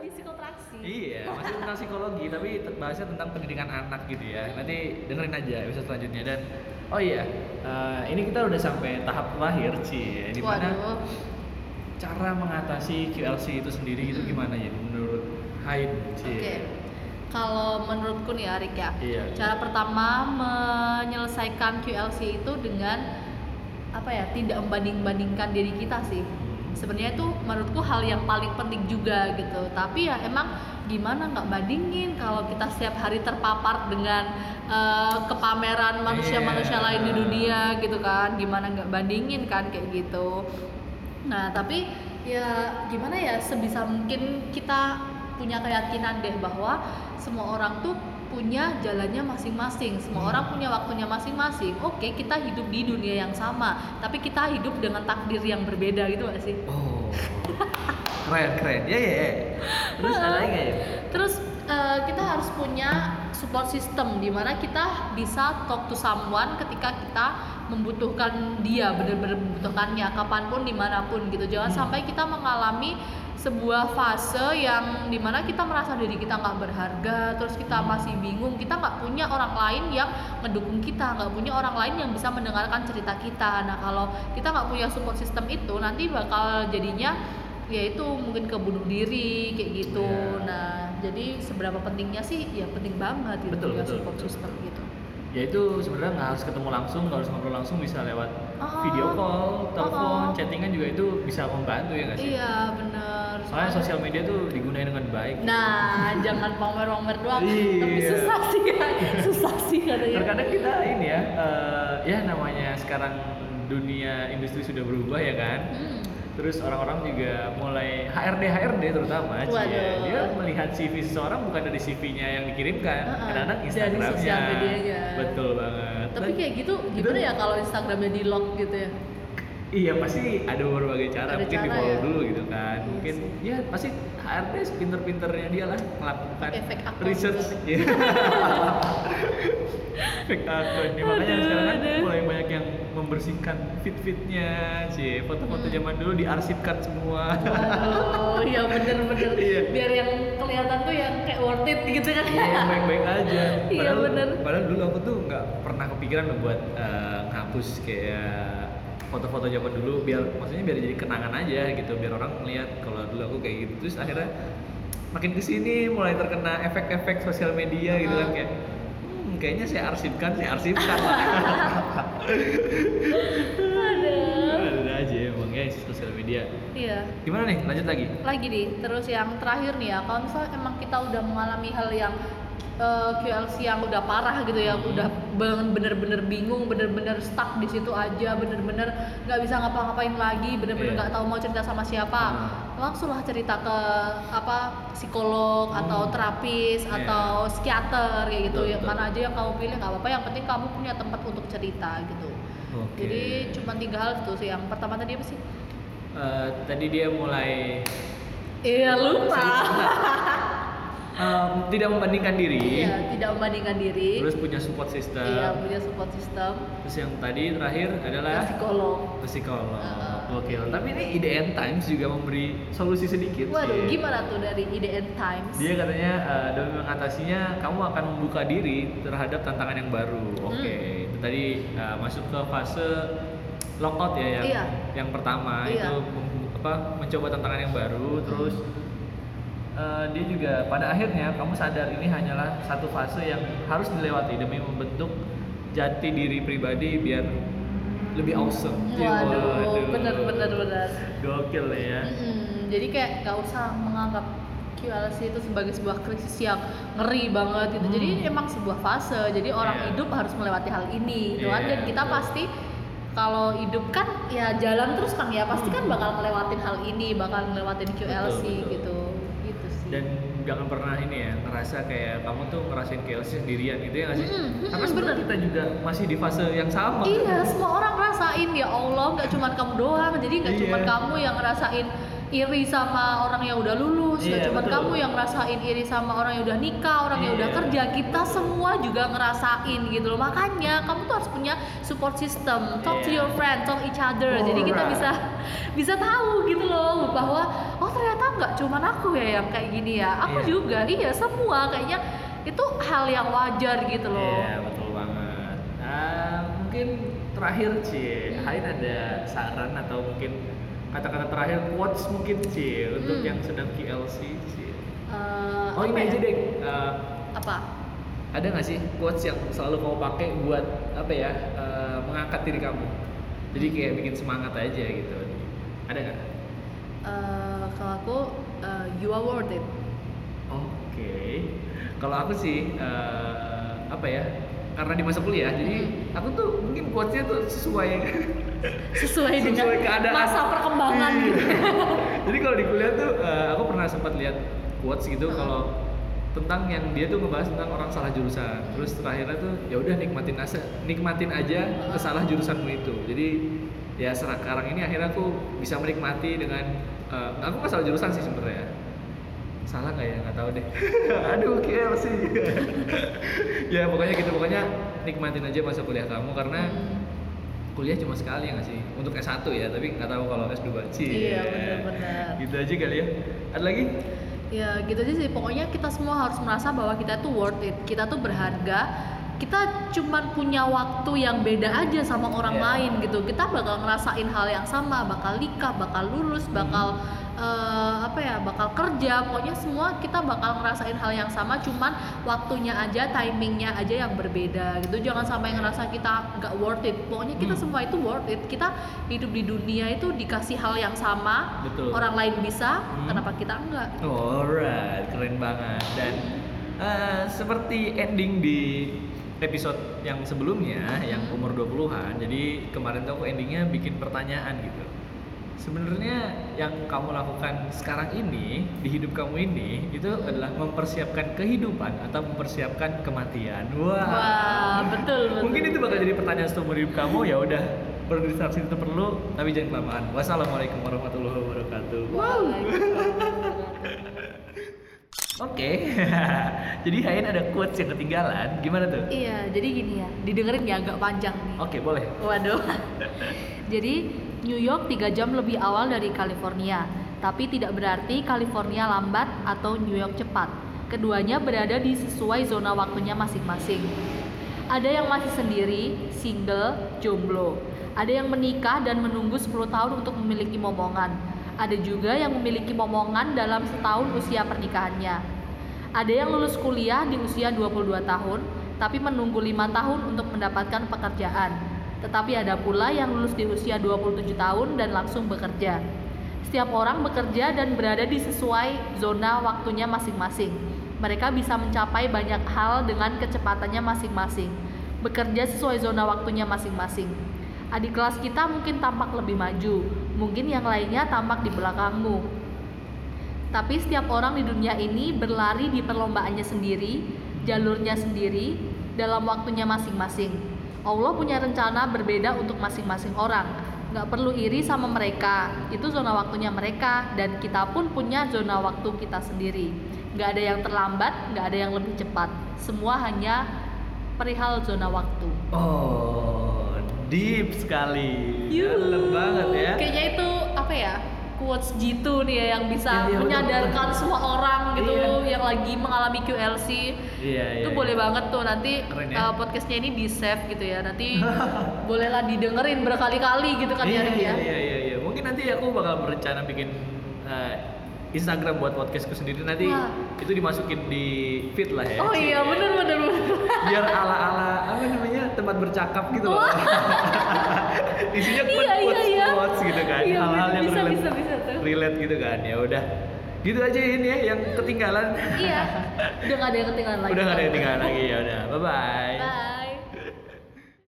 di psikotraksi. Iya, masih tentang psikologi, tapi bahasnya tentang pendidikan anak gitu ya. Nanti dengerin aja episode selanjutnya dan oh iya, eh, ini kita udah sampai tahap terakhir sih, di mana cara mengatasi QLC itu sendiri itu gimana ya menurut Haid sih? Oke. Kalau menurutku nih Arik ya, Iya. cara pertama menyelesaikan QLC itu dengan apa ya? Tidak membanding-bandingkan diri kita sih. Sebenarnya itu menurutku hal yang paling penting juga gitu. Tapi ya emang gimana nggak bandingin kalau kita setiap hari terpapar dengan eh, kepameran manusia-manusia Iya. lain di dunia gitu kan? Gimana nggak bandingin kan kayak gitu. Nah, tapi ya gimana ya sebisa mungkin kita punya keyakinan deh bahwa semua orang tuh punya jalannya masing-masing. Semua orang punya waktunya masing-masing. Oke, kita hidup di dunia yang sama, tapi kita hidup dengan takdir yang berbeda gitu gak sih? Oh, keren keren, ya ya. ya. Terus ada nggak ya? Terus eh, kita harus punya support system di mana kita bisa talk to someone ketika kita membutuhkan dia benar-benar membutuhkannya kapan pun di mana pun gitu jangan Hmm. sampai kita mengalami sebuah fase yang di mana kita merasa diri kita nggak berharga terus kita masih bingung kita nggak punya orang lain yang mendukung kita nggak punya orang lain yang bisa mendengarkan cerita kita. Nah kalau kita nggak punya support system itu nanti bakal jadinya ya itu mungkin ke bunuh diri kayak gitu. Iya. nah jadi seberapa pentingnya sih? Ya penting banget gitu Betul, betul, support betul, system gitu Ya itu sebenarnya nggak harus ketemu langsung, nggak harus ngobrol langsung, bisa lewat Oh. video call, telepon, Oh. chattingan juga itu bisa membantu ya nggak sih? iya bener Soalnya sosial media tuh digunakan dengan baik. nah jangan pamer-pamer doang Iya. tapi susah sih kan susah sih katanya Terkadang kita ini ya, eh, ya namanya sekarang dunia industri sudah berubah ya kan. Hmm. Terus orang-orang juga mulai HRD HRD terutama. Waduh. dia melihat CV seseorang bukan dari CV-nya yang dikirimkan, Uh-uh. kadang-kadang Instagramnya. Betul banget. tapi Dan- kayak gitu gimana ya kalau Instagramnya di lock gitu ya Iya pasti ada berbagai cara, Ada mungkin cara di follow ya? dulu gitu kan, Iya mungkin ya pasti HRD pinter-pinternya dia lah melakukan research, gitu. Iya. fake account. Ya, makanya Aduh, sekarang kan aduh. mulai banyak yang membersihkan fit-fitnya, sih foto-foto Hmm. zaman dulu diarsipkan semua. Waduh, ya bener-bener Iya. biar yang kelihatan tuh yang kayak worth it gitu kan Iya, yang baik-baik aja. Iya, bener. Padahal dulu aku tuh nggak pernah kepikiran loh buat eh, ngapus kayak foto-foto zaman dulu biar maksudnya biar jadi kenangan aja gitu biar orang melihat kalau dulu aku kayak gitu terus akhirnya makin ke sini mulai terkena efek-efek sosial media gitu kan Ah. kayak kayaknya saya arsipkan saya arsipkan. Ada aja emang guys sosial media. Iya. gimana nih? Lanjut lagi. Lagi nih terus yang terakhir nih ya. Kalau misalnya emang kita udah mengalami hal yang eh, QLC yang udah parah gitu ya udah ben- bener-bener bingung bener-bener stuck di situ aja bener-bener nggak bisa ngapa-ngapain lagi bener-bener Iya. nggak tahu mau cerita sama siapa Hmm. langsunglah cerita ke apa psikolog Hmm. atau terapis Iya. atau psikiater kayak gitu Betul, yang betul. mana aja yang kamu pilih nggak apa-apa yang penting kamu punya tempat untuk cerita gitu Oke. jadi cuma tiga hal tuh sih yang pertama tadi apa sih Eh, tadi dia mulai iya lupa em, tidak membandingkan diri Iya, tidak membandingkan diri. terus punya support system Iya, punya support system. terus yang tadi terakhir adalah psikolog. psikolog Uh-uh. oke tapi ini IDN Times juga memberi solusi sedikit Waduh, sih gimana tuh dari IDN Times? dia katanya eh, demi mengatasinya kamu akan membuka diri terhadap tantangan yang baru oke Hmm. itu tadi eh, masuk ke fase lockout ya yang Iya. yang pertama Iya. itu apa mencoba tantangan yang baru terus eh, dia juga pada akhirnya kamu sadar ini hanyalah satu fase yang harus dilewati demi membentuk jati diri pribadi biar lebih awesome Waduh, bener bener bener. gokil ya Mm-mm, Jadi kayak gak usah menganggap QLC itu sebagai sebuah krisis yang ngeri banget gitu. Hmm. Jadi emang sebuah fase. Jadi orang Iya. hidup harus melewati hal ini, gitu kan? Iya, Dan kita betul. pasti kalau hidup kan ya jalan terus kan ya pasti kan bakal ngelewatin hal ini, bakal ngelewatin QLC Hmm. Betul, betul. gitu. Dan jangan pernah ini ya ngerasa kayak kamu tuh ngerasain KLC sendirian gitu ya nggak sih? Mm-mm, mm-mm, Karena sebenarnya kita juga masih di fase yang sama. Iya, semua orang ngerasain ya Allah, nggak cuma kamu doang. Jadi nggak Iya. cuma kamu yang ngerasain iri sama orang yang udah lulus, Iya, gak cuma kamu yang ngerasain iri sama orang yang udah nikah, orang yang Iya. udah kerja, kita semua juga ngerasain gitu loh. Makanya kamu tuh harus punya support system, talk to Iya. your friend, talk each other. Jadi kita Alright. bisa bisa tahu gitu loh bahwa oh ternyata nggak cuma aku ya yang kayak gini ya, aku Iya. juga, iya semua kayaknya itu hal yang wajar gitu loh. Iya betul banget. Ah, mungkin terakhir Ci, Hain ada saran atau mungkin kata-kata terakhir quotes mungkin untuk Hmm. yang sedang KLC Ci. Eh, Oh apa ini ya? aja deh. eh, Apa? ada nggak sih quotes yang selalu kamu pakai buat apa ya eh, mengangkat diri kamu? Jadi kayak bikin semangat aja gitu. Ada nggak? Eh, kalau aku eh, you are worth it. Oke. Kalau aku sih eh, apa ya? Karena di masa kuliah, jadi aku tuh mungkin quotesnya tuh sesuai sesuai, dengan Sesuai keadaan. masa perkembangan Iya. gitu. Jadi kalau di kuliah tuh eh, aku pernah sempat lihat quotes gitu Heeh. kalau tentang yang dia tuh ngebahas tentang orang salah jurusan. Terus terakhirnya tuh ya udah nikmatin aja, nikmatin aja kesalah jurusanmu itu. Jadi ya sekarang ini akhirnya aku bisa menikmati dengan eh, aku nggak salah jurusan sih sebenarnya. Salah nggak ya? Nggak tahu deh. Aduh, KL sih. ya pokoknya gitu pokoknya nikmatin aja masa kuliah kamu karena kuliah cuma sekali ya nggak sih untuk S1 ya tapi nggak tahu kalau S2 sih Iya, benar-benar. gitu aja kali ya ada lagi Ya gitu aja sih. Pokoknya kita semua harus merasa bahwa kita tuh worth it. Kita tuh berharga. Kita cuman punya waktu yang beda aja sama orang Iya. lain gitu. Kita bakal ngerasain hal yang sama, bakal nikah, bakal lulus, bakal eh, apa ya, bakal kerja. Pokoknya semua kita bakal ngerasain hal yang sama, cuman waktunya aja, timingnya aja yang berbeda gitu. Jangan sampai ngerasa kita nggak worth it. Pokoknya kita Hmm. semua itu worth it. Kita hidup di dunia itu dikasih hal yang sama. Betul. Orang lain bisa, Hmm. kenapa kita enggak? alright keren banget dan eh, seperti ending di episode yang sebelumnya yang umur 20-an jadi kemarin tuh aku endingnya bikin pertanyaan gitu. Sebenarnya yang kamu lakukan sekarang ini di hidup kamu ini itu adalah mempersiapkan kehidupan atau mempersiapkan kematian. Wah, Wah, betul, betul. mungkin itu bakal jadi pertanyaan seumur hidup kamu ya udah berdistraksi itu perlu tapi jangan kelamaan. Wassalamualaikum warahmatullahi wabarakatuh Oke, jadi Hain ada quotes yang ketinggalan, gimana tuh? Iya, jadi gini ya, didengerin ya agak panjang nih. Oke, boleh. Waduh. jadi New York 3 jam lebih awal dari California, tapi tidak berarti California lambat atau New York cepat. Keduanya berada di sesuai zona waktunya masing-masing. Ada yang masih sendiri, single, jomblo. Ada yang menikah dan menunggu 10 tahun untuk memiliki momongan. Ada juga yang memiliki momongan dalam setahun usia pernikahannya. Ada yang lulus kuliah di usia 22 tahun, tapi menunggu lima tahun untuk mendapatkan pekerjaan. Tetapi ada pula yang lulus di usia 27 tahun dan langsung bekerja. Setiap orang bekerja dan berada di sesuai zona waktunya masing-masing. Mereka bisa mencapai banyak hal dengan kecepatannya masing-masing. Bekerja sesuai zona waktunya masing-masing. Adik kelas kita mungkin tampak lebih maju, mungkin yang lainnya tampak di belakangmu. Tapi setiap orang di dunia ini berlari di perlombaannya sendiri, jalurnya sendiri, dalam waktunya masing-masing. Allah punya rencana berbeda untuk masing-masing orang. Nggak perlu iri sama mereka, itu zona waktunya mereka, dan kita pun punya zona waktu kita sendiri. Nggak ada yang terlambat, nggak ada yang lebih cepat. Semua hanya perihal zona waktu. Oh, deep sekali. Dalam banget ya. Kayaknya itu apa ya? Quotes Jitu nih ya yang bisa Iya, iya, betul, menyadarkan betul. semua orang gitu Iya. yang lagi mengalami QLC. Iya, iya. itu iya. boleh banget tuh nanti Keren ya. uh, podcastnya ini di save gitu ya. Nanti bolehlah didengerin berkali-kali gitu kan iya, ya. Iya, ya. iya, iya, iya. Mungkin nanti aku bakal berencana bikin eh, Instagram buat podcastku sendiri nanti Wah. itu dimasukin di feed lah ya. Oh iya bener bener bener. Biar namanya tempat bercakap gitu loh. Isinya Iya, quotes, iya, iya. quotes gitu kan. Iya, Hal-hal yang bisa, relate, bisa, bisa tuh. relate gitu kan. Ya udah. Gitu aja ini ya yang ketinggalan. iya. Udah gak ada yang ketinggalan lagi. udah gak ada yang ketinggalan lagi ya udah. Bye. Bye.